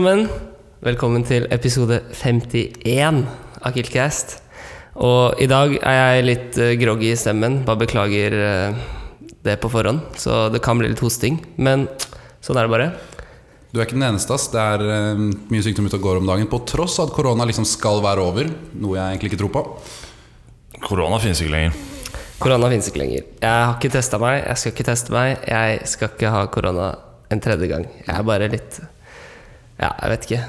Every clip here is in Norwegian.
Sammen. Velkommen til episode 51 av Kiltcast. Og i dag er jeg litt uh, groggy i stemmen. Bare beklager uh, det på forhånd. Så det kan bli litt hosting. Men sånn er det bare. Du er ikke den eneste. ass. Det er eh, mye sykdom ute og går om dagen. På tross av at korona liksom skal være over. Noe jeg egentlig ikke tror på. Korona finnes ikke lenger. Korona finnes ikke lenger. Jeg har ikke testa meg. Jeg skal ikke teste meg. Jeg skal ikke ha korona en tredje gang. Jeg er bare litt Ja, jeg vet ikke.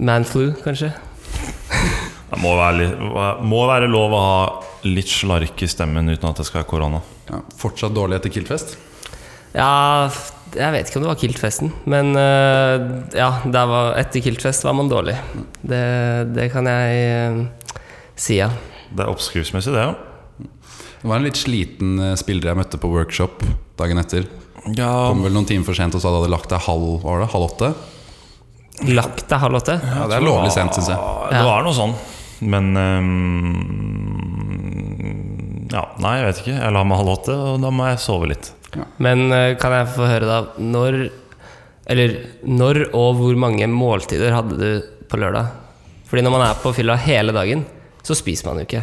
Manflu, kanskje. Det må være, litt, må være lov å ha litt slark i stemmen uten at det skal være korona. Ja, fortsatt dårlig etter Kiltfest. Ja, jeg vet ikke om det var Kiltfesten, men uh, ja, var, etter Kiltfest var man dårlig. Det, det kan jeg uh, si, ja. Det er oppskriftsmessig, det, ja. Det var en litt sliten uh, spiller jeg møtte på workshop dagen etter. Ja. Kom vel noen timer for sent og sa du hadde lagt deg halv, var det, halv åtte. Lagt deg halv åtte? Ja, Det er lovlig sent, syns jeg. Det var noe sånn. Men um, Ja, nei, jeg vet ikke. Jeg la meg halv åtte, og da må jeg sove litt. Men uh, kan jeg få høre, da, når Eller når og hvor mange måltider hadde du på lørdag? Fordi når man er på fylla hele dagen, så spiser man jo ikke.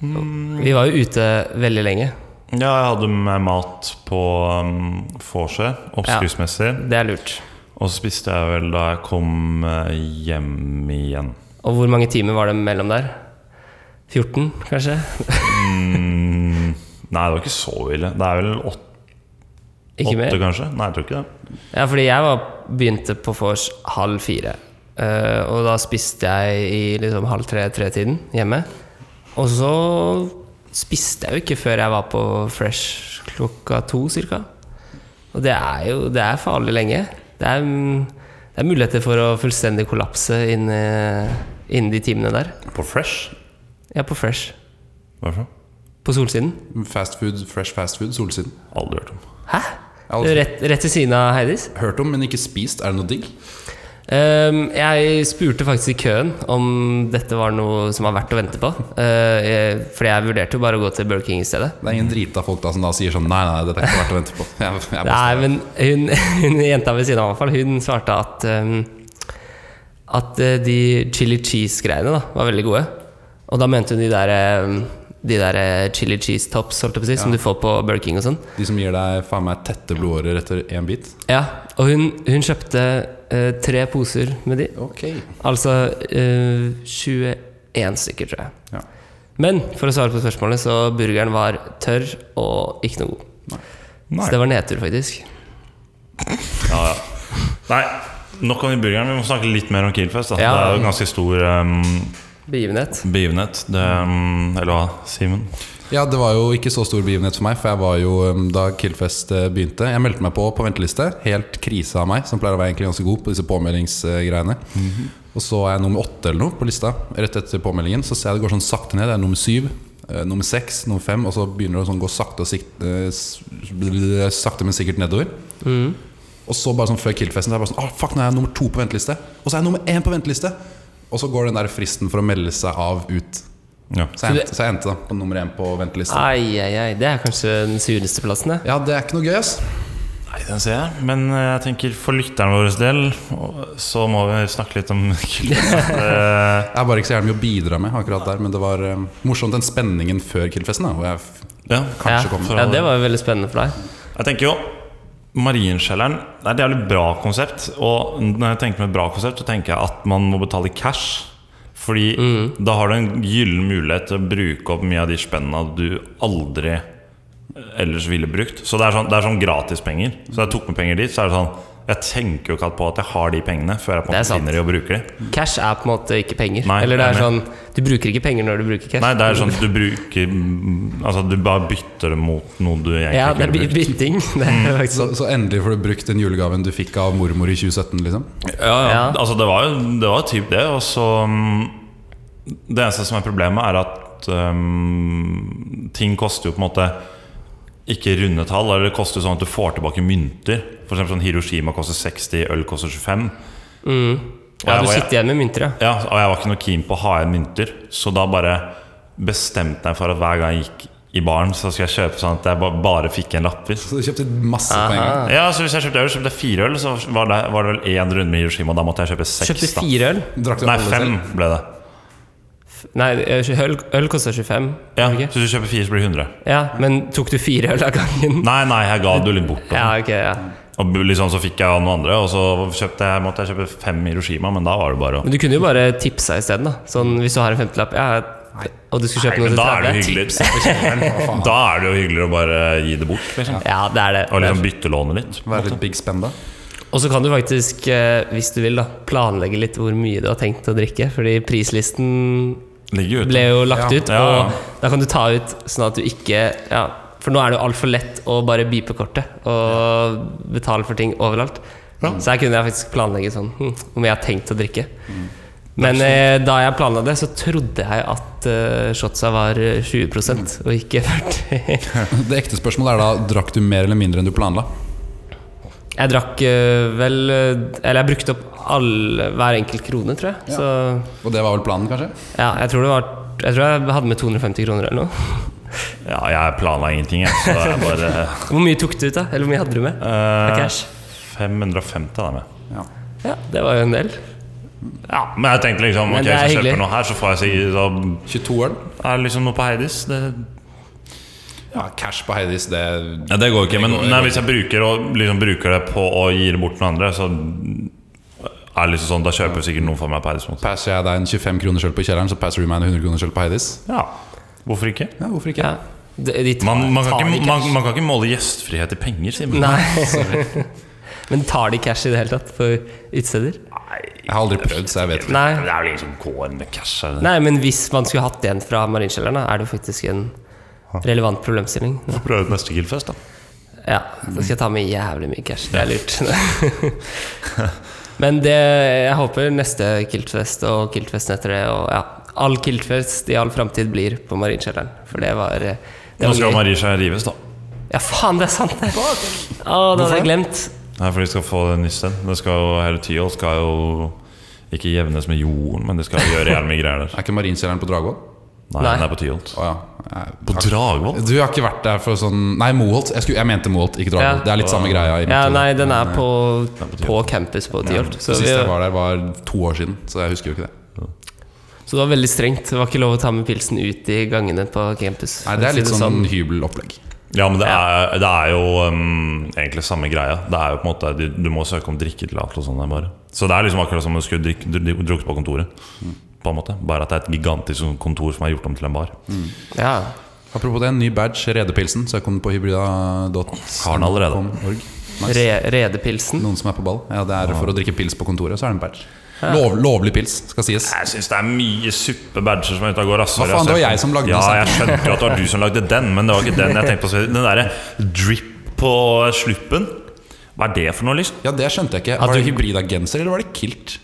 Vi var jo ute veldig lenge. Ja, jeg hadde med mat på um, vorset, oppskriftsmessig. Det er lurt. Og så spiste jeg vel da jeg kom eh, hjem igjen. Og hvor mange timer var det mellom der? 14, kanskje? Mm, nei, det var ikke så ille. Det er vel åtte, Ikke mer? kanskje? Nei, jeg tror ikke det. Ja, fordi jeg var, begynte på vors halv fire. Eh, og da spiste jeg i liksom halv tre-tre-tiden hjemme. Og så spiste jeg jo ikke før jeg var på Fresh klokka to, cirka. Og det er jo det er farlig lenge. Det er, det er muligheter for å fullstendig kollapse innen inn de timene der. På Fresh? Ja, på Fresh. Hvorfor? På Solsiden. Fast food, fresh fast food, Solsiden. Aldri hørt om. Hæ? Aldri Rett, rett ved siden av Heidis? hørt om, men ikke spist. Er det noe digg? Ehm, jeg spurte faktisk i køen om dette var noe som var verdt å vente på. Jeg, fordi jeg vurderte jo bare å gå til Burger King i stedet. Det er ingen drita folk da som da sier sånn Nei, nei, dette er ikke verdt å vente på. Jeg, jeg Nei, men hun, hun jenta ved siden av, i hvert fall, hun svarte at um, At eh, de chili cheese-greiene da var veldig gode. Og da mente hun de der ehm, De der eh, chili cheese tops holdt jeg på å si, som du får på Burger King og sånn. De som gir deg faen meg tette blodårer etter én bit? Ja, og hun, hun kjøpte eh, tre poser med de. Okay. Altså eh, 21 stykker, tror jeg. Ja. Men for å svare på spørsmålet, så burgeren var tørr og ikke noe god. Nei. Så det var nedtur, faktisk. Ja, ja. Nei, nok om de burgerne. Vi må snakke litt mer om Killfest. Da. Ja. Det er jo en ganske stor um, Begivenhet. begivenhet. Det, um, eller hva, Simen? Ja, det var jo ikke så stor begivenhet for meg, for jeg var jo um, da Killfest eh, begynte Jeg meldte meg på på venteliste. Helt krise av meg, som pleier å være egentlig ganske god på disse påmeldingsgreiene. Og så er jeg nummer åtte eller noe på lista. Rett etter påmeldingen Så ser jeg det går sånn sakte ned. Det er nummer syv, eh, nummer seks, nummer fem, og så begynner det å sånn gå sakte, og sikt, eh, sakte men sikkert nedover. Mm. Og så bare sånn før Killfesten Så er jeg bare sånn Å, fuck, nå er jeg nummer to på venteliste. Og så er jeg nummer én på venteliste! Og så går den der fristen for å melde seg av ut. Ja. Så jeg, endte, så jeg endte da på nummer én på ventelista. Ai, ai, ai. Det er kanskje den sureste plassen, det. Ja, det er ikke noe gøy, ass. Nei, den ser jeg. Men eh, jeg tenker for lytteren vår del så må vi snakke litt om Killfest. Eh, Jeg har bare ikke så gjerne mye å bidra med akkurat der, men det var eh, morsomt den spenningen før Killfesten. Da, hvor jeg ja. kanskje ja. kommer. ja, det var jo veldig spennende for deg. Jeg tenker jo Marienskjelleren det er et jævlig bra konsept. Og når jeg tenker med et bra konsept, så tenker jeg at man må betale cash. Fordi da har du en gyllen mulighet til å bruke opp mye av de spennene du aldri ellers ville brukt. Så det er sånn, det er sånn gratispenger. Så jeg tok med penger dit, så er det sånn Jeg tenker jo ikke på at jeg har de pengene før jeg på en måte finner de og bruker de. Cash er på en måte ikke penger. Nei, Eller det er sånn Du bruker ikke penger når du bruker cash. Nei, det er sånn du bruker Altså du bare bytter det mot noe du egentlig ja, ikke det er ville brukt. bytting. Det er faktisk Så, så endelig får du brukt den julegaven du fikk av mormor i 2017, liksom. Ja, ja. Ja. Altså det var jo det var typ det. Og så mm, Det eneste som er problemet, er at um, ting koster jo på en måte ikke runde tall. Eller det koster sånn at du får tilbake mynter. For eksempel sånn Hiroshima koster 60, øl koster 25. Mm. Ja, jeg du var- sitter igjen med mynter, ja. Ja, og jeg var ikke noe keen på å ha igjen mynter, så da bare bestemte jeg for at hver gang jeg gikk i baren, så skal jeg kjøpe sånn at jeg ba- bare fikk en lapper. Så du kjøpte masse på en gang. Ja, så Hvis jeg kjøpte øl, kjøpte jeg fire øl, så var det, var det vel én runde med Hiroshima. Og da måtte jeg kjøpe seks. Kjøpte fire øl. Nei, fem ble det. Nei, øl, øl koster 25. Ja, ikke? Så hvis du kjøper fire, så blir det 100. ja, men tok du fire øl av gangen? Nei, nei, jeg ga det litt bort. Ja, ok, ja. Og liksom så fikk jeg av noen andre, og så kjøpte jeg, måtte jeg kjøpe fem Hiroshima, men da var det bare å Men du kunne jo bare tipsa isteden, da. Sånn hvis du har en femtelapp, ja, og du skulle kjøpe Nei, noe da er det til 30. hyggelig. Da er det jo hyggeligere å bare gi det bort, liksom. Ja, det er det. Og liksom byttelåne litt. Være litt big spend, da. Og så kan du faktisk, eh, hvis du vil, da planlegge litt hvor mye du har tenkt å drikke. Fordi prislisten Ligger ute. ble jo lagt Ja. ut, og da kan du ta ut sånn at du ikke ja, For nå er det jo altfor lett å bare bipe kortet og betale for ting overalt. Så her kunne jeg faktisk planlegge sånn hm, om jeg har tenkt å drikke. Men eh, da jeg planla det, så trodde jeg at eh, shotsa var eh, 20 og ikke 40 Det ekte spørsmålet er da drakk du mer eller mindre enn du planla? Jeg drakk eh, vel eh, Eller jeg brukte opp all, hver enkelt krone, tror jeg. Så Og det var vel planen, kanskje? ja, jeg tror det var Jeg tror jeg hadde med 250 kroner eller noe. Ja, jeg planla ingenting, jeg. Så jeg bare Hvor mye tok du ut, da? Eller hvor mye hadde du med? Eh, cash? 550 da med. Ja. Ja, det var jo en del. Ja, men jeg tenkte liksom Ok, hvis jeg kjøper noe her, så får jeg sikkert 22 øl? Er det liksom noe på Heidis? Det, Ja, cash på Heidis, det ja, det går ikke. Men går- nei, hvis jeg bruker, og, liksom, bruker det på å gi det bort til noen andre, så er det liksom sånn Da kjøper sikkert noen for meg på Heidis. måte. Passer jeg deg en 25 kroner selv på kjelleren, så passer du meg en 100 kroner selv på Heidis? Ja, hvorfor ikke? Ja, hvorfor ikke? Ja. De, de tar, Man, man, kan ikke, man, man kan ikke måle gjestfrihet i penger, Simen. Nei. Men tar de cash i det hele tatt på utesteder? Jeg har aldri prøvd, så jeg vet ikke. Nei. Det er vel ingen som går med cash? Eller? Nei, men hvis man skulle hatt en fra Marinkjelleren, er det jo faktisk en relevant problemstilling. Får Prøve ut neste Killfest, da. Ja, da skal jeg ta med jævlig mye cash. Det er lurt. Men det, jeg håper neste Kiltfest og Kiltfesten etter det, og ja, all Kiltfest i all framtid blir på Marinkjelleren. For det var det Nå skal jo Marisha rives, da. Ja, faen, det er sant, det! Å, det hadde jeg glemt. Nei, for de skal få det nyss den. Det skal jo, hele Tyholt skal jo ikke jevnes med jorden, men det skal gjøre jævlig mye greier der. Er ikke Marinkjelleren på Dragvoll? Nei, Nei. den er på Tyholt. Å ja. Jeg- På Dragvoll? Du har ikke vært der for sånn Nei, Moholt. Jeg, skulle, jeg mente Moholt, ikke Dragvoll. Ja. Det er litt samme greia. i mitt Ja, hode. nei, den er på, på på campus på Tyholt. Så, Sist vi- jeg var der, var to år siden, så jeg husker jo ikke det. så det var veldig strengt. Det var ikke lov å ta med pilsen ut i gangene på campus. Nei, Det er for å litt si sånn hybelopplegg. Ja, men det er, det er jo um, egentlig samme greia. Det er jo på en måte Du, du må søke om drikketillatelse og sånn. der bare. Så det er liksom akkurat som om du skulle drikke, dr- drukket på kontoret. På en måte Bare at det er et gigantisk sånn kontor som er gjort om til en bar. Ja. Apropos det, en ny badge, Redepilsen. Søk om den på hybrida.org. Har den allerede? Nice. Re, redepilsen. Noen som er på ball? Ja, det er for å drikke pils på kontoret, så er det en badge. Lov, lovlig pils, skal sies. Jeg syns det er mye suppe-badger som er ute og går. Hva faen, det var jeg som lagde den, Ja, jeg skjønte jo at det var du som lagde den, men det var ikke den jeg tenkte på. Den derre drip på sluppen. Hva er det for noe, liksom? Ja, det skjønte jeg ikke. Var det hybrida-genser, eller var det kilt?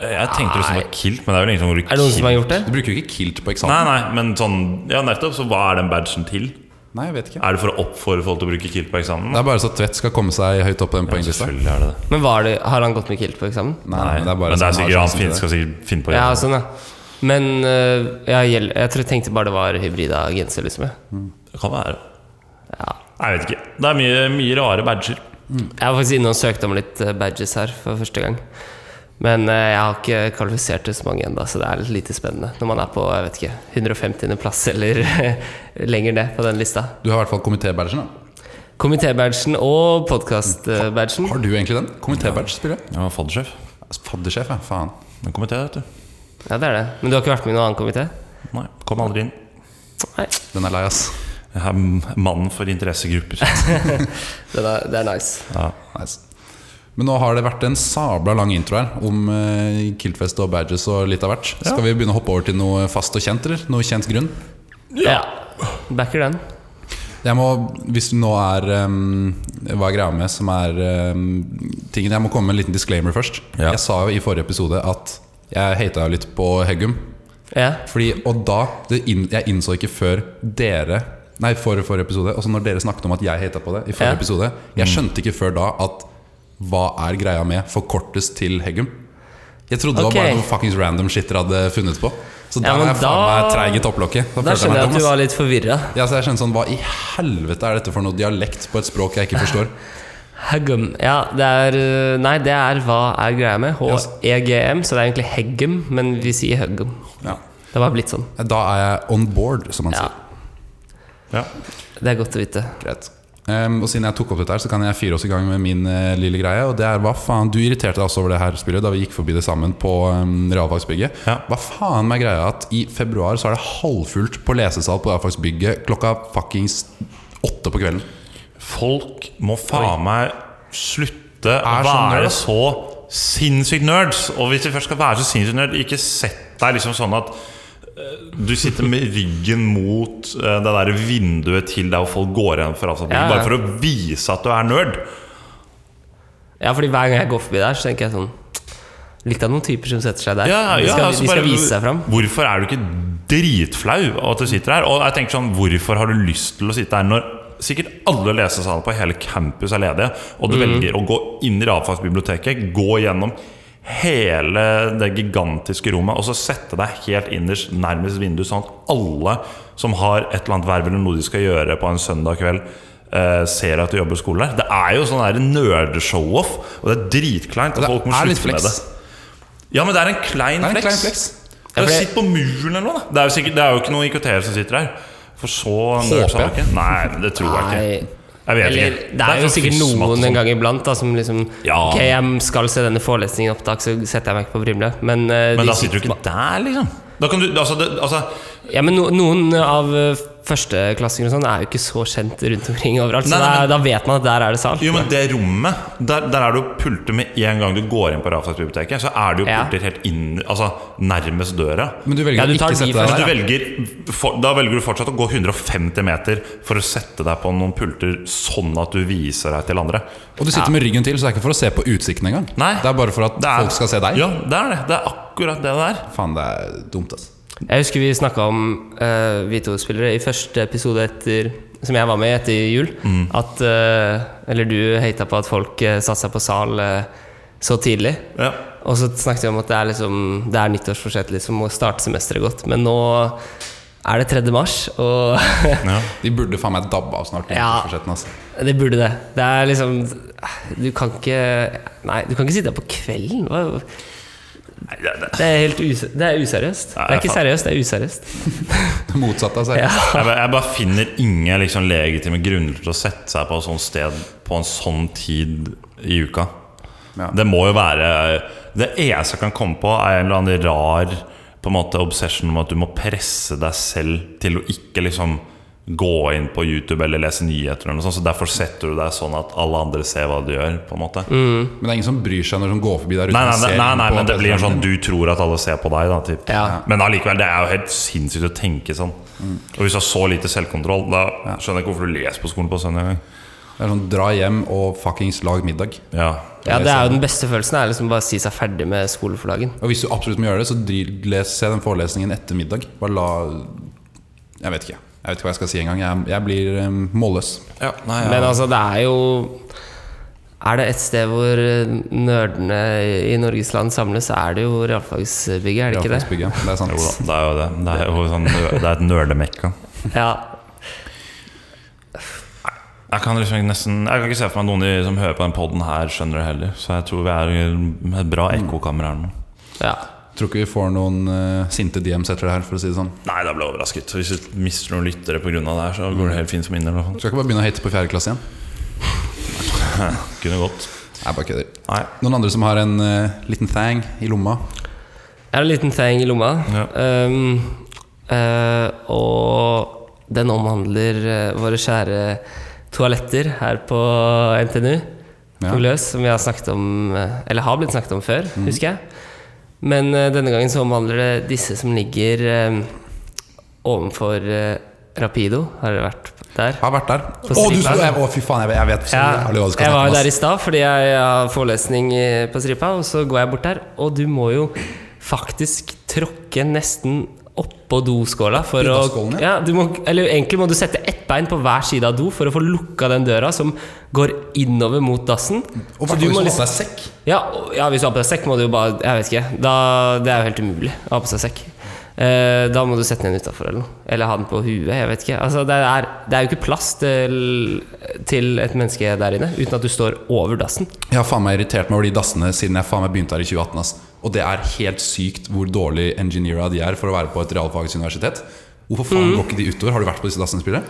Jeg tenkte liksom var kilt, men det er vel ingen som i Er det noen som har gjort det? Du bruker jo ikke kilt på eksamen. nei, men sånn Ja, nettopp. Så hva er den badgen til? Nei, jeg vet ikke. Er det for å oppfordre folk til å bruke kilt på eksamen? Det er bare så Tvedt skal komme seg høyt opp på den Ja, poenglista. selvfølgelig er det det. Men var det, har han gått med kilt på eksamen? Nei, nei, det er bare men det er han sikkert han til fin, skal sikkert finne på å Ja, gjøre det. sånn, ja. Men øh, ja, jeg tror jeg tenkte bare det var hybrida genser, liksom. ja. Det kan være. Ja. Jeg vet ikke. Det er mye, mye rare badger. Jeg var faktisk inne og søkte om litt øh, badges her for første gang. Men øh, jeg har ikke kvalifisert til så mange ennå, så det er litt lite spennende når man er på jeg vet ikke, 150. plass eller lenger ned på den lista. Du har i hvert fall komité-badgen. da. Komitébadgen og podkast-badgen. Har du egentlig den? Komitébadge, spiller jeg. Jeg var faddersjef. Faddersjef, ja. Faen. En komité, vet du. Ja, det er det. Men du har ikke vært med i noen annen komité? Nei, kom aldri inn. Nei. Den er lei, ass. Jeg er mannen for interessegrupper. Det er, det er nice. Ja. Nice. Men nå har det vært en sabla lang intro her om uh, Kiltfest og badges og litt av hvert. Skal vi begynne å hoppe over til noe fast og kjent, eller? Noe kjent grunn? Ja. Backer den. Jeg må, hvis du nå er um, Hva er greia med som er um, tingen Jeg må komme med en liten disclaimer først. Ja. Jeg sa jo i forrige episode at jeg hata litt på Heggum. Ja. Fordi, og da det inn, Jeg innså ikke før dere Nei, forrige, forrige episode. Også når dere snakket om at jeg hata på det i forrige Ja. episode Jeg skjønte ikke før da at hva er greia med forkortes til Heggum? Jeg trodde okay. det var bare noe fuckings random shit dere hadde funnet på. Så Ja, der men er jeg faen meg treig i topplokket. Da Da skjønner jeg at du var litt forvirra. Ja, så jeg skjønte sånn Hva i helvete er dette for noe dialekt på et språk jeg ikke forstår? Heggum. Ja, det er øh, Nei, det er hva er greia med? H-E-G-M, så det er egentlig Heggum, men vi sier Heggum. Ja. Det var blitt sånn. Da er jeg on board, som man Ja, sier. Ja. det er godt å vite. Greit. Ehm, og siden jeg tok opp dette her, så kan jeg fyre oss i gang med min uh, lille greie. Og det er hva faen Du irriterte deg også over det her spillet da vi gikk forbi det sammen på um, realfagsbygget. Ja. Hva faen med greia at i februar så er det halvfullt på lesesal på realfagsbygget klokka fuckings åtte på kvelden? Folk må faen meg slutte å være nerd. så sinnssykt nerds. Og hvis vi først skal være så sinnssykt nerd, ikke sett deg liksom sånn at du sitter med ryggen mot eh, det der vinduet til der Og folk går igjen for, altså, Ja, ja. bare for å vise at du er nerd. Ja, fordi hver gang jeg går forbi der, så tenker jeg sånn Litt av noen typer som setter seg der. Ja, de skal, altså de skal vise seg fram. Hvorfor er du ikke dritflau av at du sitter her? Og jeg tenker sånn, Hvorfor har du lyst til å sitte her når sikkert alle lesesaler på hele campus er ledige, og du Mm. velger å gå inn i realfagsbiblioteket, gå gjennom hele det gigantiske rommet og så sette deg helt innerst nærmest vinduet, sånn at alle som har et eller annet verv eller noe de skal gjøre på en søndag kveld, eh, ser at du jobber i skole der. Det er jo sånn nerdeshow-off, og det er dritkleint. Og Det folk må slutte med det. Ja, men det er en klein Det er en flex. klein flex. Ja, for Sitt på muren eller noe, da. Det er jo, sikkert, det er jo ikke noen IKT-er som sitter her. For så nerd er det ikke. Nei, det tror jeg ikke. Nei. Eller, det er jo sikkert noen sånn. en gang iblant da, som liksom Ja. Ok, jeg skal se denne forelesningen opptak, så setter jeg meg ikke på Brimle. Men, uh, Men da sitter du ikke der, liksom. Du, altså, det, altså Ja, men no, noen av eh, førsteklassinger og sånn er jo ikke så kjent rundt omkring overalt. Så Nei, nei, da, men- da vet man at der er det sal. Jo, men det rommet Der, der er det jo pulter med en gang du går inn på Rafaelsbiblioteket. Så er det jo Ja. pulter helt inn Altså nærmest døra. Men du velger Ja, du ikke sette deg Du der. velger, for, da velger du fortsatt å gå 150 meter for å sette deg på noen pulter sånn at du viser deg til andre. Og du sitter med ryggen til, så det er ikke for å se på utsikten engang. Nei. Det er bare for at er- folk skal se deg. Ja, det er det. Det er akkurat det det er. Faen, det er dumt, altså. Jeg husker vi snakka om uh, vi to spillere i første episode etter som jeg var med i etter jul. Mm. At uh, Eller du hata på at folk uh, seg på sal uh, så tidlig. Ja. Og så snakket vi om at det er, liksom, det er nyttårsforsett liksom, å starte semesteret godt. Men nå er det 3. mars, og Ja. De burde faen meg dabbe av snart. Ja. Altså. det burde det. Det er liksom Du kan ikke Nei, du kan ikke sitte her på kvelden. Hva? Det, er helt use, det er useriøst. Nei, Det er ikke faen. seriøst, det er useriøst. Det motsatte av seriøst. Ja. Jeg, bare, jeg bare finner ingen liksom, legitime grunner til å sette seg på et sånt sted på en sånn tid i uka. Ja. Det må jo være Det eneste jeg kan komme på, er en eller annen rar på en måte obsession om at du må presse deg selv til å ikke liksom gå inn på YouTube eller lese nyheter. Eller noe sånt, så Derfor setter du deg sånn at alle andre ser hva du gjør. på en måte Mm. Men det er ingen som bryr seg når de går forbi der ute. Nei, nei, nei, nei, nei men det blir en sånn du tror at alle ser på deg. Da, typ. Ja. Men allikevel, det er jo helt sinnssykt å tenke sånn. Og hvis du har så lite selvkontroll, da skjønner jeg ikke hvorfor du leser på skolen på søndag. Det er sånn Dra hjem og fuckings lag middag. Ja. Ja, det er jo Den beste følelsen er liksom bare å si seg ferdig med skole for dagen. Og hvis du absolutt må gjøre det, så les, se den forelesningen etter middag. Bare la Jeg vet ikke. Jeg vet ikke hva jeg skal si engang. Jeg, jeg blir um, målløs. Ja, nei, Men altså, det er jo Er det et sted hvor eh, nerdene i Norges land samles, så er det jo realfagsbygget, er det ikke det? Ja, Det er sant. Jo da, det er jo det. Det er jo sånn, det er et nerdemekka. Ja. Jeg kan liksom ikke nesten Jeg kan ikke se for meg noen som hører på den poden her, skjønner det heller. Så jeg tror vi er et bra ekkokammer her nå. ja. Tror ikke vi får noen uh, sinte DMs etter det her, for å si det sånn. Nei, da ble jeg overrasket. Hvis du mister noen lyttere pga. det her, så går det helt fint for min del. Skal ikke bare begynne å hate på fjerde klasse igjen. Kunne gått. Jeg bare kødder. Noen andre som har en uh, liten thang i lomma? Jeg har en liten thang i lomma. Ja. Um, uh, og den omhandler våre kjære toaletter her på NTNU. Ja. Som vi har snakket om Eller har blitt snakket om før, husker jeg. Men eh, denne gangen så omhandler det disse som ligger eh, ovenfor eh, Rapido. Har dere vært der? Har vært der. Å, du skal, å, fy faen, jeg vet, jeg vet Ja, skal jeg var der i stad fordi jeg har forelesning på stripa, og så går jeg bort der, og du må jo faktisk tråkke nesten oppå doskåla for å ja, du må, Eller egentlig må du sette ett bein på hver side av do for å få lukka den døra som går innover mot dassen. Og Så du må liksom- deg sekk. ja, ja, hvis du har på deg sekk, må du jo bare Jeg vet ikke. Da, det er jo helt umulig å ha på seg sekk. Eh, da må du sette den utafor eller noe. Eller ha den på huet. Jeg vet ikke. Altså, det, er, det er jo ikke plass til, til et menneske der inne uten at du står over dassen. Jeg har faen meg irritert meg over de dassene siden jeg faen meg begynte her i 2018. Ass. Og det er helt sykt hvor dårlig engineera de er for å være på et realfagsuniversitet. Hvorfor faen går ikke de utover? Har du vært på disse dassene?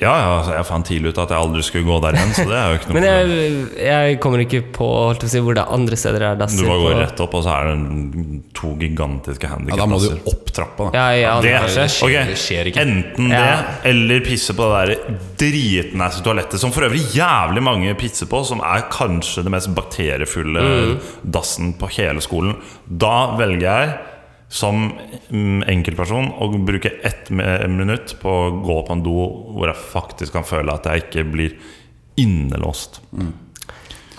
Ja, ja, altså, jeg fant tidlig ut at jeg aldri skulle gå der igjen, så det er jo ikke noe Men jeg, jeg kommer ikke på holdt å si, hvor det er andre steder er Du dasser. bare går rett opp, og så er det to gigantiske Ja, Da må du opp trappa, da. Ja, ja, det, Det, skjer- okay. det skjer ikke. Enten Ja. det, eller pisse på det der dritnæse toalettet, som for øvrig jævlig mange pisser på, som er kanskje det mest bakteriefulle dassen på hele skolen. Da velger jeg som mm, enkeltperson å bruke ett minutt på å gå på en do hvor jeg faktisk kan føle at jeg ikke blir innelåst.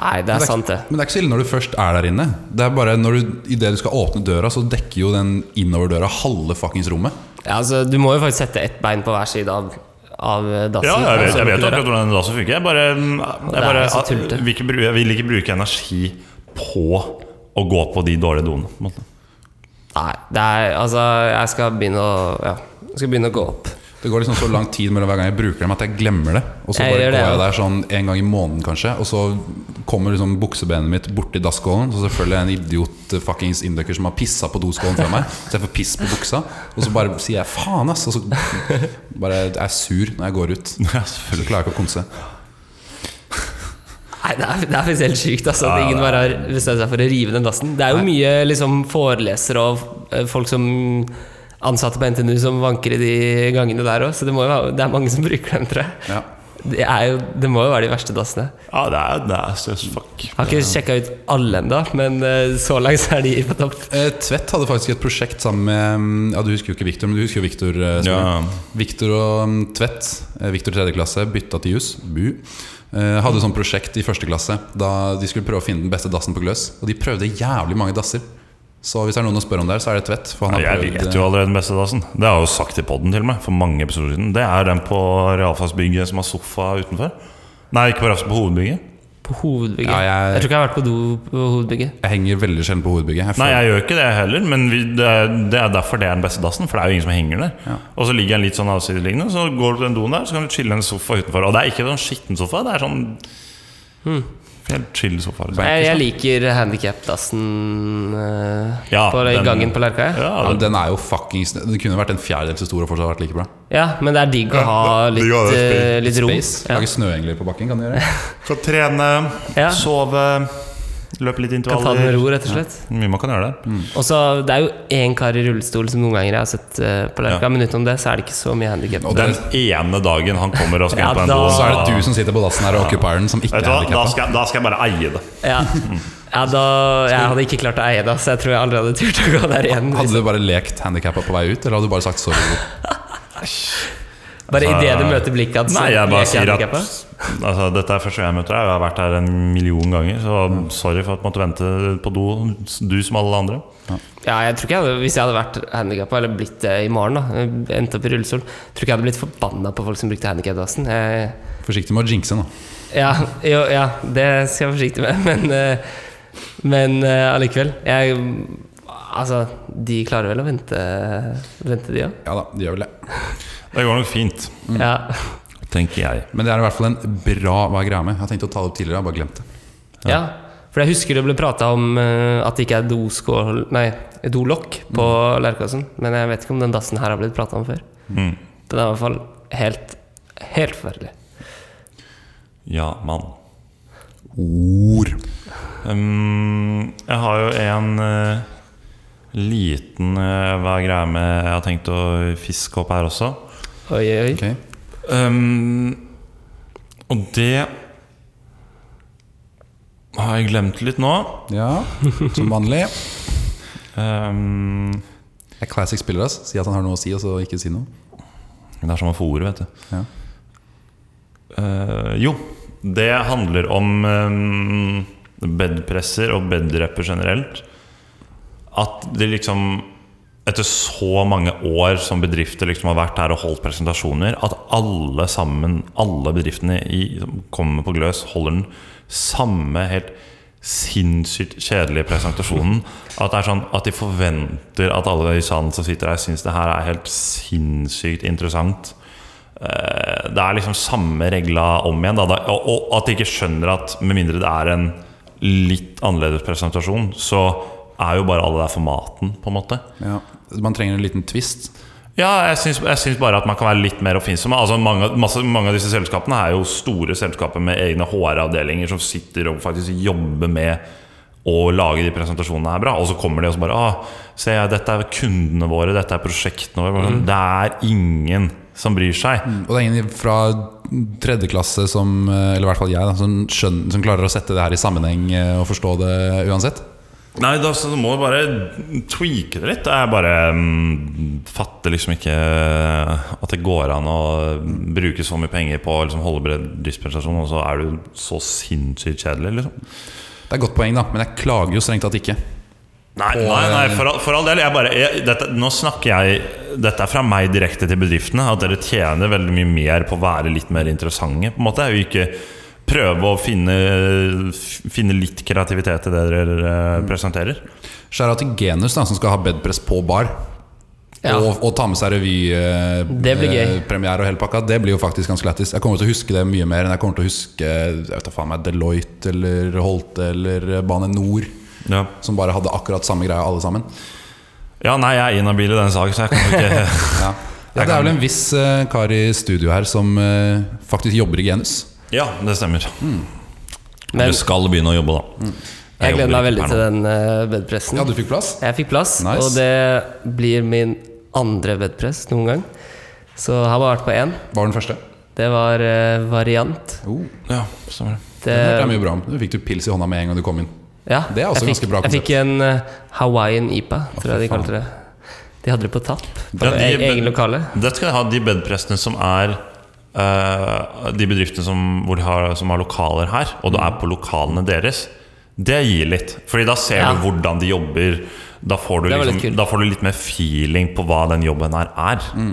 Nei, det er sant, det. Men det er ikke så ille når du først er der inne. Det er bare når du, Idet du skal åpne døra, så dekker jo den innoverdøra halve fuckings rommet. Ja, altså, du må jo faktisk sette ett bein på hver side av, av dassen. Ja, jeg vet, altså, jeg vet akkurat hvordan dassen funker. Jeg bare, jeg, er bare jeg vil, ikke bruke, jeg vil ikke bruke energi på å gå på de dårlige doene. Nei, det er Altså, jeg skal begynne å Ja, jeg skal begynne å gå opp. Det går liksom så lang tid mellom hver gang jeg bruker dem at jeg glemmer det. Og så Jeg bare går det, jeg der sånn en gang i måneden kanskje, og så kommer liksom buksebenet mitt borti dasskålen. Så selvfølgelig er det en idiot eh, fuckings inducker som har pissa på doskålen før meg. Så jeg får piss på buksa, og så bare sier jeg faen, ass. Og så bare er jeg sur når jeg går ut. Ja, Så klarer jeg ikke å konse. Nei, det er, det er faktisk helt sykt altså, at ingen bare har bestemt seg for å rive den dassen. Det er jo mye liksom, forelesere og eh, folk som ansatte på NTNU som vanker i de gangene der òg, så det, må jo, det er mange som bruker dem, tror jeg. Ja. Det, er jo, det må jo være de verste dassene. Ja, det er, det er fuck. Har ikke sjekka ut alle ennå, men eh, så langt så er de på topp. Eh, Tvedt hadde faktisk et prosjekt sammen med mm, Ja, du husker jo ikke Victor, men du husker jo Victor. eh, Ja. Victor og mm, Tvedt, eh, Victor tredje klasse, bytta til jus. Bu. Eh, hadde sånn prosjekt i første klasse da de skulle prøve å finne den beste dassen på Gløs. Og de prøvde jævlig mange dasser. Så hvis det er noen å spørre om der, så er det Tvedt. For han har Jeg vet jo allerede den beste dassen. Det har jeg jo sagt i poden til og med for mange episoder siden. Det er den på realfagsbygget som har sofa utenfor. Nei, ikke på, på hovedbygget. På hovedbygget. Ja, jeg- jeg... tror ikke jeg har vært på do på hovedbygget. Jeg henger veldig sjelden på hovedbygget. Jeg Nei, jeg gjør ikke det heller, men vi, det, er, det er derfor det er den beste dassen. For det er jo ingen som henger der. Ja. Og så ligger den litt sånn avsideliggende, så går du til den doen der, så kan du chille en sofa utenfor. Og det er ikke sånn skitten sofa, det er sånn Helt chill sofa. Liksom. Jeg, jeg liker handikapdassen uh, Ja, på den- gangen på Lerka. Ja. Ja, ja, den er jo fuckings Den kunne vært en fjerdedel så stor og fortsatt vært like bra. ja, men det er digg å ha Ja, litt, digg å ha det eh, litt ro. Space. Ja. Lage snøengler på bakken, kan du gjøre. Kan trene, Ja. sove, løpe litt intervaller. Kan ta det med ro, rett og slett. Mye man kan gjøre der. Mm. Også, Det er jo én kar i rullestol som noen ganger jeg har sett eh, på Lerka, Ja. men utenom det så er det ikke så mye handikap. Og Den ene dagen han kommer og skal Ja, på den do, Så er det du som sitter på dassen her og occupieren som ikke er handikappa. da da skal jeg bare eie det. Ja. ja, da Jeg hadde ikke klart å eie det, så jeg tror jeg aldri hadde turt å gå der igjen. Hadde du bare lekt handikappa på vei ut, eller hadde du bare sagt sorry? Bare idet du møter blikket hans. Nei, jeg bare sier at altså, Dette er første gang jeg møter deg. Jeg har vært her en million ganger. Så sorry for at jeg måtte vente på do, du som alle andre. Ja, jeg tror ikke jeg hadde, Hvis jeg hadde vært handikappa, eller blitt det i morgen, da endt opp i rullestol, tror ikke jeg hadde blitt forbanna på folk som brukte handikapdassen. Forsiktig med å jinxe nå. Ja, jo, ja, det skal jeg være forsiktig med, men eh, Men eh, allikevel. Jeg Altså, de klarer vel å vente, vente de òg? Ja da, de gjør vel det. Det går nok fint, Ja. tenker jeg. Men det er i hvert fall en bra Hva er greia med? Jeg har tenkt å ta det opp tidligere, jeg har bare glemt det. ja. For jeg husker det ble prata om eh, at det ikke er doskål Nei, dolokk på lærkassen Men jeg vet ikke om den dassen her har blitt prata om før. Mm. Den er i hvert fall helt Helt forferdelig. Ja, mann. Ord. Um, jeg har jo en uh, liten uh, Hva er greia med Jeg har tenkt å fiske opp her også. Oi, oi, oi. Ok. Um, og det har jeg glemt litt nå. Ja, som vanlig. Um, er classic spiller, ass. Si at han har noe å si, og så ikke si noe. det er som å få ordet, vet du. Ja. Uh, jo, det handler om um, bedpresser og bedrapper generelt. At det liksom Etter så mange år som bedrifter liksom har vært her og holdt presentasjoner, at alle sammen, alle bedriftene i, som kommer på Gløs, holder den samme helt sinnssykt kjedelige presentasjonen. At det er sånn at de forventer at alle i salen som sitter her, syns det her er helt sinnssykt interessant. Eh, Det er liksom samme regla om igjen. Da. Og at de ikke skjønner at med mindre det er en litt annerledes presentasjon, så er jo bare alle der for maten, på en måte. Ja. Man trenger en liten twist. Ja, jeg syns, jeg syns bare at man kan være litt mer oppfinnsom. Altså, mange, masse, mange av disse selskapene er jo store selskaper med egne HR-avdelinger som sitter og faktisk jobber med å lage de presentasjonene her bra. Og så kommer de og så bare ah, Se, dette er kundene våre, dette er prosjektene våre. Sånn, Det er ingen som bryr seg. Og det er ingen fra tredje klasse som, eh, eller i hvert fall jeg, da, som, skjønner, som klarer å sette det her i sammenheng eh, og forstå det uansett. Nei, da så må du bare tweake det litt. Jeg bare um, fatter liksom ikke at det går an å bruke så mye penger på å liksom holde dispensasjon og så er du så sinnssykt kjedelig, liksom. Det er et godt poeng, da, men jeg klager jo strengt tatt ikke. Nei, Og, nei, nei eh, for, all, for all del. Jeg bare, jeg, dette, nå snakker jeg Dette er fra meg direkte til bedriftene. At dere tjener veldig mye mer på å være litt mer interessante. På en måte er jo ikke prøve å finne, finne litt kreativitet i det dere eh, presenterer. Skjæra til Genus, da, som skal ha bedpress på bar. Ja. Og, og ta med seg revypremiere eh, og hele pakka. Det blir jo faktisk ganske lættis. Jeg kommer til å huske det mye mer enn jeg kommer til å huske Jeg vet da faen meg Deloitte eller Holte eller Bane Nor, Ja. som bare hadde akkurat samme greia alle sammen. ja, nei, jeg er inhabil i den saken, så jeg kan ikke Ja, ja Det er vel en viss eh, kar i studio her som eh, faktisk jobber i Genus. Ja, det stemmer. Men du skal begynne å jobbe, da. jeg gleder meg veldig til den eh, bedpressen. Ja, du fikk plass? Jeg fikk plass, Nice. og det blir min andre bedpress noen gang. Så jeg har bare vært på én. Var den første? Det var uh, variant. Oh, Ja, stemmer det. Det, det mye bra om. Du fikk du pils i hånda med en gang du kom inn. ja, Det er også jeg ganske fikk, bra Jeg fikk en uh, Hawaiian IPA, tror jeg de kalte det. De hadde det på tapp. På Ja, de- e egen lokale. Det skal jeg ha de bedpressene som er De bedriftene som, har, som har lokaler her, og du er på lokalene deres. Det gir litt. Fordi da ser Ja. du hvordan de jobber. Da får, du liksom, da får du litt mer feeling på hva den jobben her er. Mm.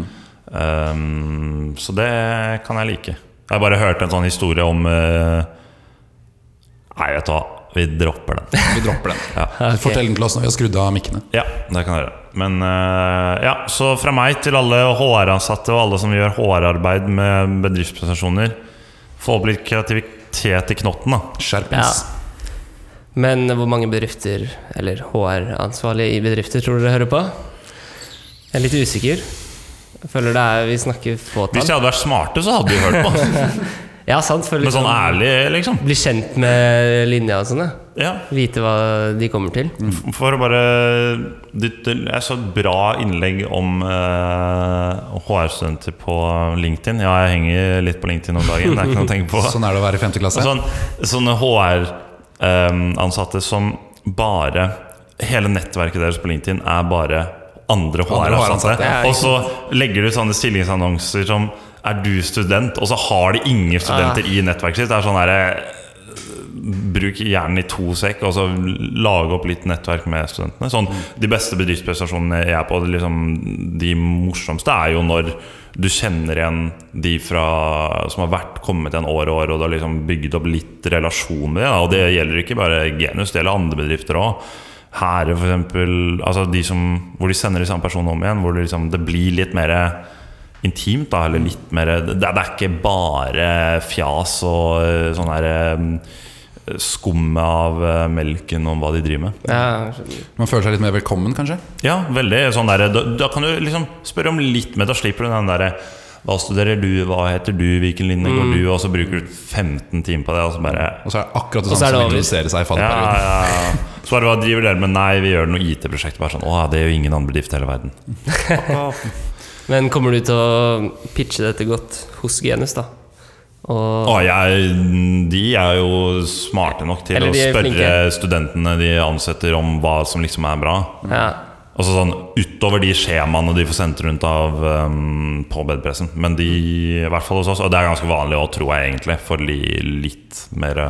Um, så det kan jeg like. Jeg har bare hørt en sånn historie om uh, Nei, vet du hva. Vi dropper den. Vi dropper den. Ja. okay. Fortell den til oss når vi har skrudd av mikkene. Ja, det kan jeg gjøre. Men eh, ja, så fra meg til alle HR-ansatte og alle som gjør HR-arbeid med bedriftspresentasjoner Få opp litt kreativitet i knotten, da. Skjerpings. Men hvor mange bedrifter, eller HR-ansvarlige i bedrifter, tror dere hører på? Jeg er litt usikker. Jeg føler det er Vi snakker Hvis fåtall. de hadde vært smarte, så hadde de hørt på. Ja, sant. For Men sånn liksom ærlig, liksom. bli kjent med linja og sånn. ja. Ja. Vite hva de kommer til. For å bare det- det- Jeg så et bra innlegg om eh, HR-studenter på LinkedIn. Ja, jeg henger litt på LinkedIn om dagen. Det er ikke noe å tenke på. Sånn er det å være i femte klasse. Sånn, sånne HR-ansatte som bare Hele nettverket deres på LinkedIn er bare andre HR-ansatte. Og så legger du sånne stillingsannonser som 'Er du student?' Og så har de ingen studenter i nettverket sitt. Det er sånn derre Bruk hjernen i to sekk, og så lage opp litt nettverk med studentene. Sånn, de beste bedriftsprestasjonene jeg er på, liksom, de morsomste, er jo når du kjenner igjen de fra, som har vært kommet igjen år og år, og du har liksom bygd opp litt relasjon med dem. Og det gjelder ikke bare Genus, det gjelder andre bedrifter òg. Hære, eksempel. Altså de hvor de sender de samme personene om igjen. Hvor det, liksom, det blir litt mer intimt, da. Eller litt mer Det, det er ikke bare fjas og eh, sånn her skummet av eh, melken om hva de driver med. Ja. Man føler seg litt mer velkommen, kanskje? Ja, veldig sånn der, da, da kan du liksom spørre om litt mer. Da slipper du den derre Hva studerer du? Hva heter du? Hvilken linje går du? Og så bruker du 15 timer på det, og så bare Og så er det akkurat det Og samme er det som introduserer seg i ja, fadderperioden. ja, ja. Så bare, hva driver dere med? Nei, vi gjør noe IT-prosjekt. Bare sånn, Å, det gjør ingen annen bedrift i hele verden. Men kommer du til å pitche dette godt hos Genus, da? Og ah, jeg, de er jo smarte nok til å spørre flinke. studentene de ansetter, om hva som liksom er bra. ja. Altså sånn Utover de skjemaene de får sendt rundt av um, på bedpressen. Men de, i hvert fall hos oss, og det er ganske vanlig òg, tror jeg egentlig, for de litt mer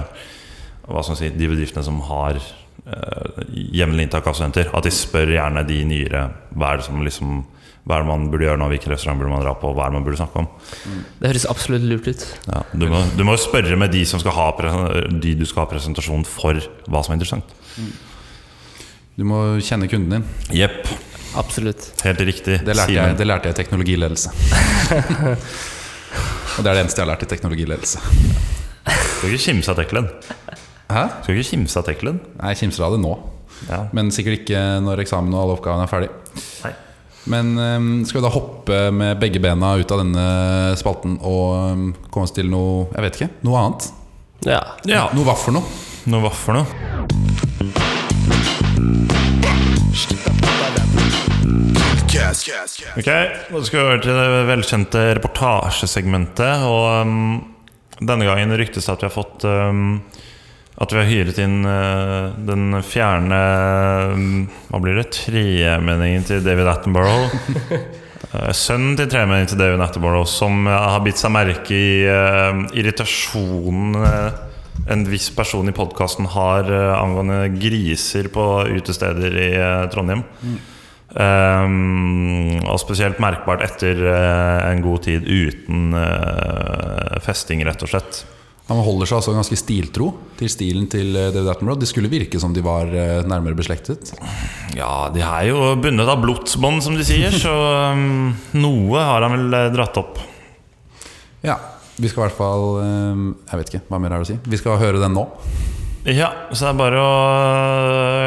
Hva skal man si De bedriftene som har uh, jevnlig inntak av studenter, at de spør gjerne de nyere hva er det som liksom Hva er det man burde gjøre nå, hvilken restaurant burde man dra på, hva er det man burde snakke om. Det høres absolutt lurt ut. Ja, du, må, du må spørre med de, som skal ha, de du skal ha presentasjon for, hva som er interessant. Du må kjenne kunden din. Jepp. Absolutt. Helt riktig. Det lærte, jeg, det lærte jeg i teknologiledelse. Og det er det eneste jeg har lært i teknologiledelse. Skal ikke kimse av Teklen. Hæ? Skal ikke kimse av Teklen. Nei, Jeg kimser av det nå. Ja. Men sikkert ikke når eksamen og alle oppgavene er ferdig. Nei. Men skal vi da hoppe med begge bena ut av denne spalten og komme oss til noe Jeg vet ikke. Noe annet? Ja. Ja. Noe hva for noe? Noe hva for noe? Ok, nå skal vi over til det velkjente reportasjesegmentet. Og um, denne gangen ryktes det at vi har fått um, At vi har hyret inn uh, den fjerne um, Hva blir det? Tremenningen til David Attenborough. Uh, Sønnen til tremenningen til David Attenborough, som uh, har bitt seg merke i irritasjonen en viss person i podkasten har angående griser på utesteder i Trondheim. Um, og spesielt merkbart etter en god tid uten festing, rett og slett. Han holder seg altså ganske stiltro til stilen til øh, David Attenborough. De skulle virke som de var øh, nærmere beslektet. Ja, de er jo bundet av blodsbånd, som de sier, så um, noe har han vel eh, dratt opp. Ja, vi skal i hvert fall um, Jeg vet ikke, hva mer er det å si? Vi skal høre den nå. Ja, så det er bare å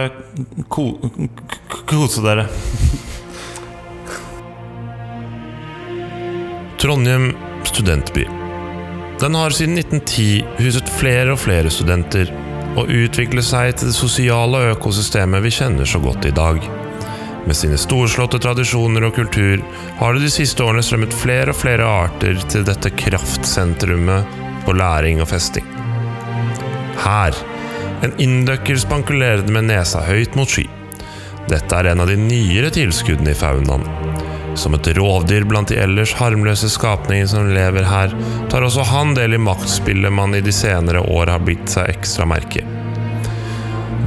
uh, ko k- kose dere. Trondheim studentby. Den har siden 1910 huset flere og flere studenter, og utviklet seg til det sosiale økosystemet vi kjenner så godt i dag. Med sine storslåtte tradisjoner og kultur har det de siste årene strømmet flere og flere arter til dette kraftsentrumet på læring og festing. Her, en inndøkker spankulerende med nesa høyt mot sky. Dette er en av de nyere tilskuddene i faunaen. Som et rovdyr blant de ellers harmløse skapningene som lever her, tar også han del i maktspillet man i de senere år har blitt seg ekstra merke.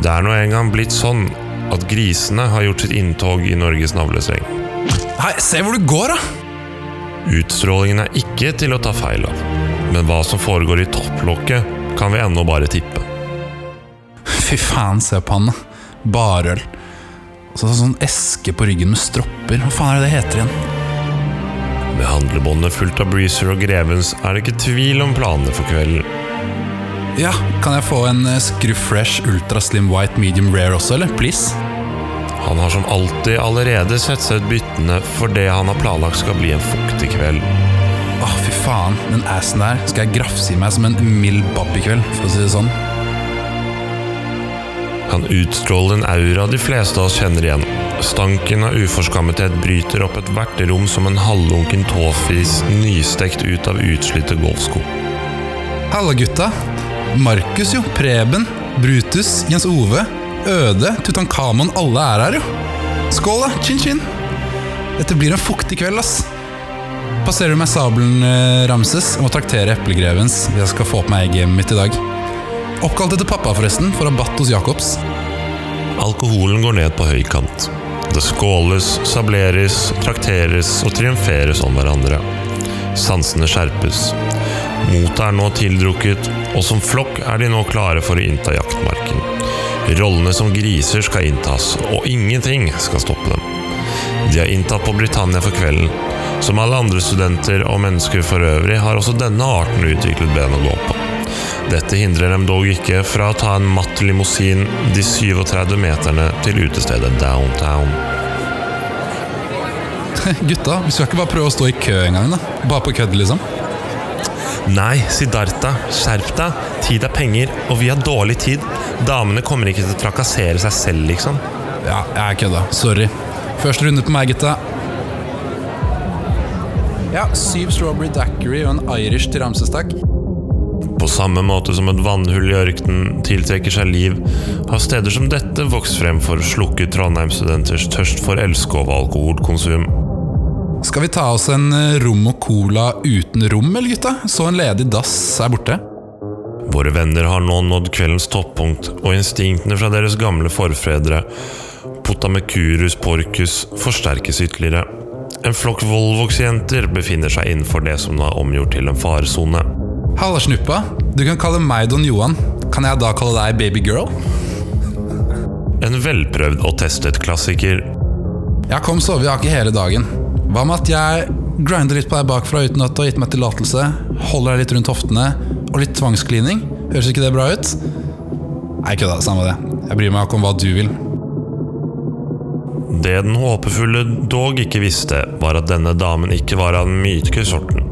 Det er nå engang blitt sånn at grisene har gjort sitt inntog i Norges navlestreng. Hei, se hvor du går, da! Utstrålingen er ikke til å ta feil av, men hva som foregår i topplokket, kan vi ennå bare tippe. Fy faen, se på han. da. Barøl. Og er sånn eske på ryggen med stropper. Hva faen er det det heter igjen? Med handlebåndet fullt av Breezer og Grevens er det ikke tvil om planene for kvelden. Ja, kan jeg få en eh, Screw Fresh Ultra Slim White Medium Rare også, eller? Please? Han har som alltid allerede sett seg ut byttene for det han har planlagt skal bli en fuktig kveld. Åh, fy faen. Den assen der skal jeg grafse i meg som en mild babb i kveld, for å si det sånn. Han utstråler en aura de fleste av oss kjenner igjen. Stanken av uforskammethet bryter opp ethvert rom som en halvlunken tåfis nystekt ut av utslitte golfsko. Halla, gutta. Markus, jo. Preben. Brutus. Jens Ove. Øde. Tutankhamon. Alle er her, jo. Skål, da. Chin-chin. Dette blir en fuktig kveld, ass. Passerer du meg sabelen, eh, Ramses? Jeg må traktere eplegrevens. Jeg skal få på meg egg hjemmet mitt i dag. Oppkalt etter pappa, forresten, for rabatt hos Jacobs. Alkoholen går ned på høykant. Det skåles, sableres, trakteres og triumferes om hverandre. Sansene skjerpes. Motet er nå tildrukket, og som flokk er de nå klare for å innta jaktmarken. Rollene som griser skal inntas, og ingenting skal stoppe dem. De er inntatt på Britannia for kvelden. Som alle andre studenter og mennesker for øvrig har også denne arten utviklet ben å gå på. Dette hindrer dem dog ikke fra å ta en matt limousin de 37 meterne til utestedet downtown. Gutta, vi skal ikke bare prøve å stå i kø en gang, da? Bare på kødd, liksom? Nei, Siddhartha, skjerp deg. Tid er penger, og vi har dårlig tid. Damene kommer ikke til å trakassere seg selv, liksom. Ja, jeg kødda. Sorry. Første runde på meg, gutta. Ja, syv strawberry daiquiri og en irish til Ramses, takk. På samme måte som et vannhull i ørkenen tiltrekker seg liv, har steder som dette vokst frem for å slukke Trondheim-studenters tørst for elske og alkoholkonsum. Skal vi ta oss en eh, rom og cola uten rom, eller gutta? Så en ledig dass er borte. Våre venner har nå nådd kveldens toppunkt, og instinktene fra deres gamle forfedre, Potamecurus porcus, forsterkes ytterligere. En flokk Volvox-jenter befinner seg innenfor det som nå er omgjort til en faresone. Halla, snuppa. Du kan kalle meg Don Johan. Kan jeg da kalle deg babygirl? En velprøvd og testet klassiker. Jeg kom sove i har hele dagen. Hva med at jeg grinder litt på deg bakfra uten at du har gitt meg tillatelse? Holder deg litt rundt hoftene? Og litt tvangsklining? Høres ikke det bra ut? Nei, kødda. Samme det. Jeg bryr meg ikke om hva du vil. Det den håpefulle dog ikke visste, var at denne damen ikke var av den myke sorten.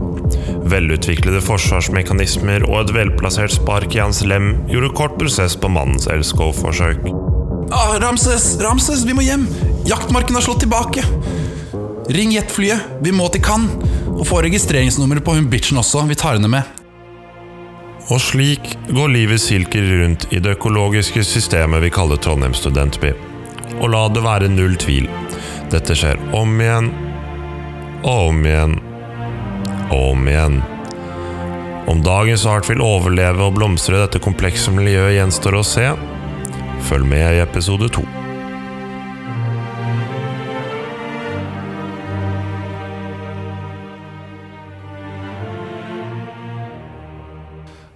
Velutviklede forsvarsmekanismer og et velplassert spark i hans lem gjorde kort prosess på mannens elskov-forsøk. Ah, Ramses! Ramses, vi må hjem! Jaktmarken har slått tilbake! Ring jetflyet! Vi må til Cannes! Og få registreringsnummeret på hun bitchen også. Vi tar henne med. Og slik går livet silker rundt i det økologiske systemet vi kaller Trondheim studentby. Og la det være null tvil. Dette skjer om igjen og om igjen om igjen. Om dagens art vil overleve og blomstre i dette komplekse miljøet, gjenstår å se. Følg med i episode to.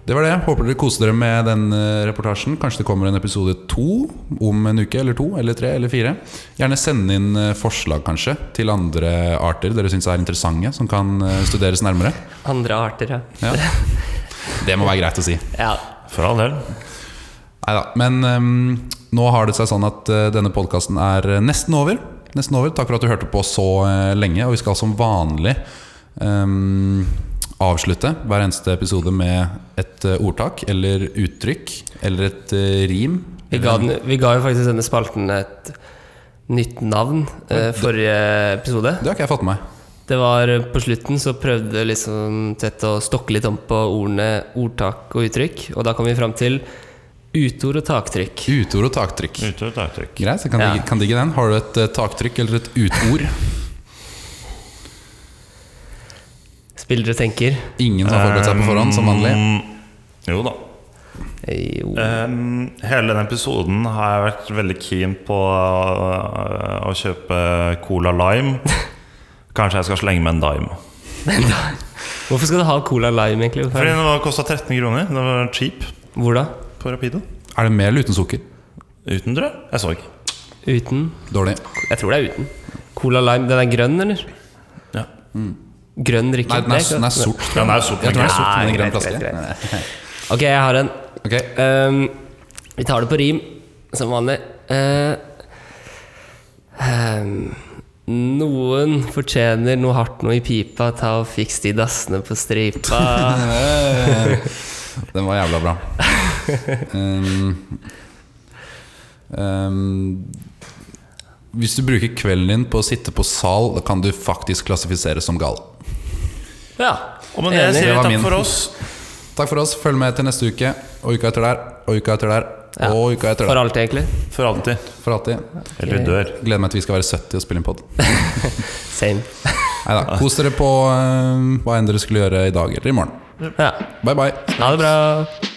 Det var det. Håper dere koser dere med den eh, reportasjen. Kanskje det kommer en episode to om en uke eller to eller tre eller fire. Gjerne send inn eh, forslag kanskje til andre arter dere syns er interessante, som kan eh, studeres nærmere. Andre arter, ja. Ja. Det må være greit å si. ja. For all del. Neida, Men um, nå har det seg sånn at uh, denne podkasten er nesten over. Nesten over. Takk for at du hørte på så uh, lenge. Og vi skal som vanlig ehm, avslutte hver eneste episode med et eh, ordtak eller uttrykk eller et eh, rim. Vi ga, den, vi ga jo faktisk denne spalten et nytt navn eh, forrige episode. Det har ikke jeg fått med meg. Det var eh, På slutten så prøvde liksom Tett å stokke litt om på ordene ordtak og uttrykk. Og da kom vi fram til utord og taktrykk. Utord og taktrykk. Utord og taktrykk. Greit, så kan, Ja. digge, kan digge den. Har du et taktrykk eller et utord? Spillere tenker. Ingen som har forberedt seg på forhånd, som vanlig. Um, jo da. Jo. Um, hele den episoden har jeg vært veldig keen på uh, å kjøpe Cola Lime. Kanskje jeg skal slenge med en dime. Hvorfor skal du ha Cola Lime, egentlig? Fordi den kosta 13 kroner. Det var cheap Hvor da? på Rapido. Er det med eller uten sukker? Uten, tror jeg. Jeg så ikke. Uten? Dårlig. Jeg tror det er uten. Cola Lime, Den er grønn, eller? Ja. Grønn drikke? Nei, den er, den er sort. Den er sort, tror den er sort med en grønn flaske. Ok, jeg har en. Ok, Um, vi tar det på rim, som vanlig. Uh, um, noen fortjener noe hardt noe i pipa. Ta og fiks de dassene på stripa. Den var jævla bra. Um, um, hvis du bruker kvelden din på å sitte på sal, kan du faktisk klassifiseres som gal. Ja. Og med det sier vi takk min. for oss. Takk for oss. Følg med til neste uke, og uka etter der, og uka etter der, Ja. og uka etter For alltid, egentlig. For alltid. For alltid. Eller dør. Gleder meg til vi skal være 70 og spille inn pod. Same. Neida. Kos dere på uh, hva enn dere skulle gjøre i dag eller i morgen. Ja. Bye, bye. Ha det bra.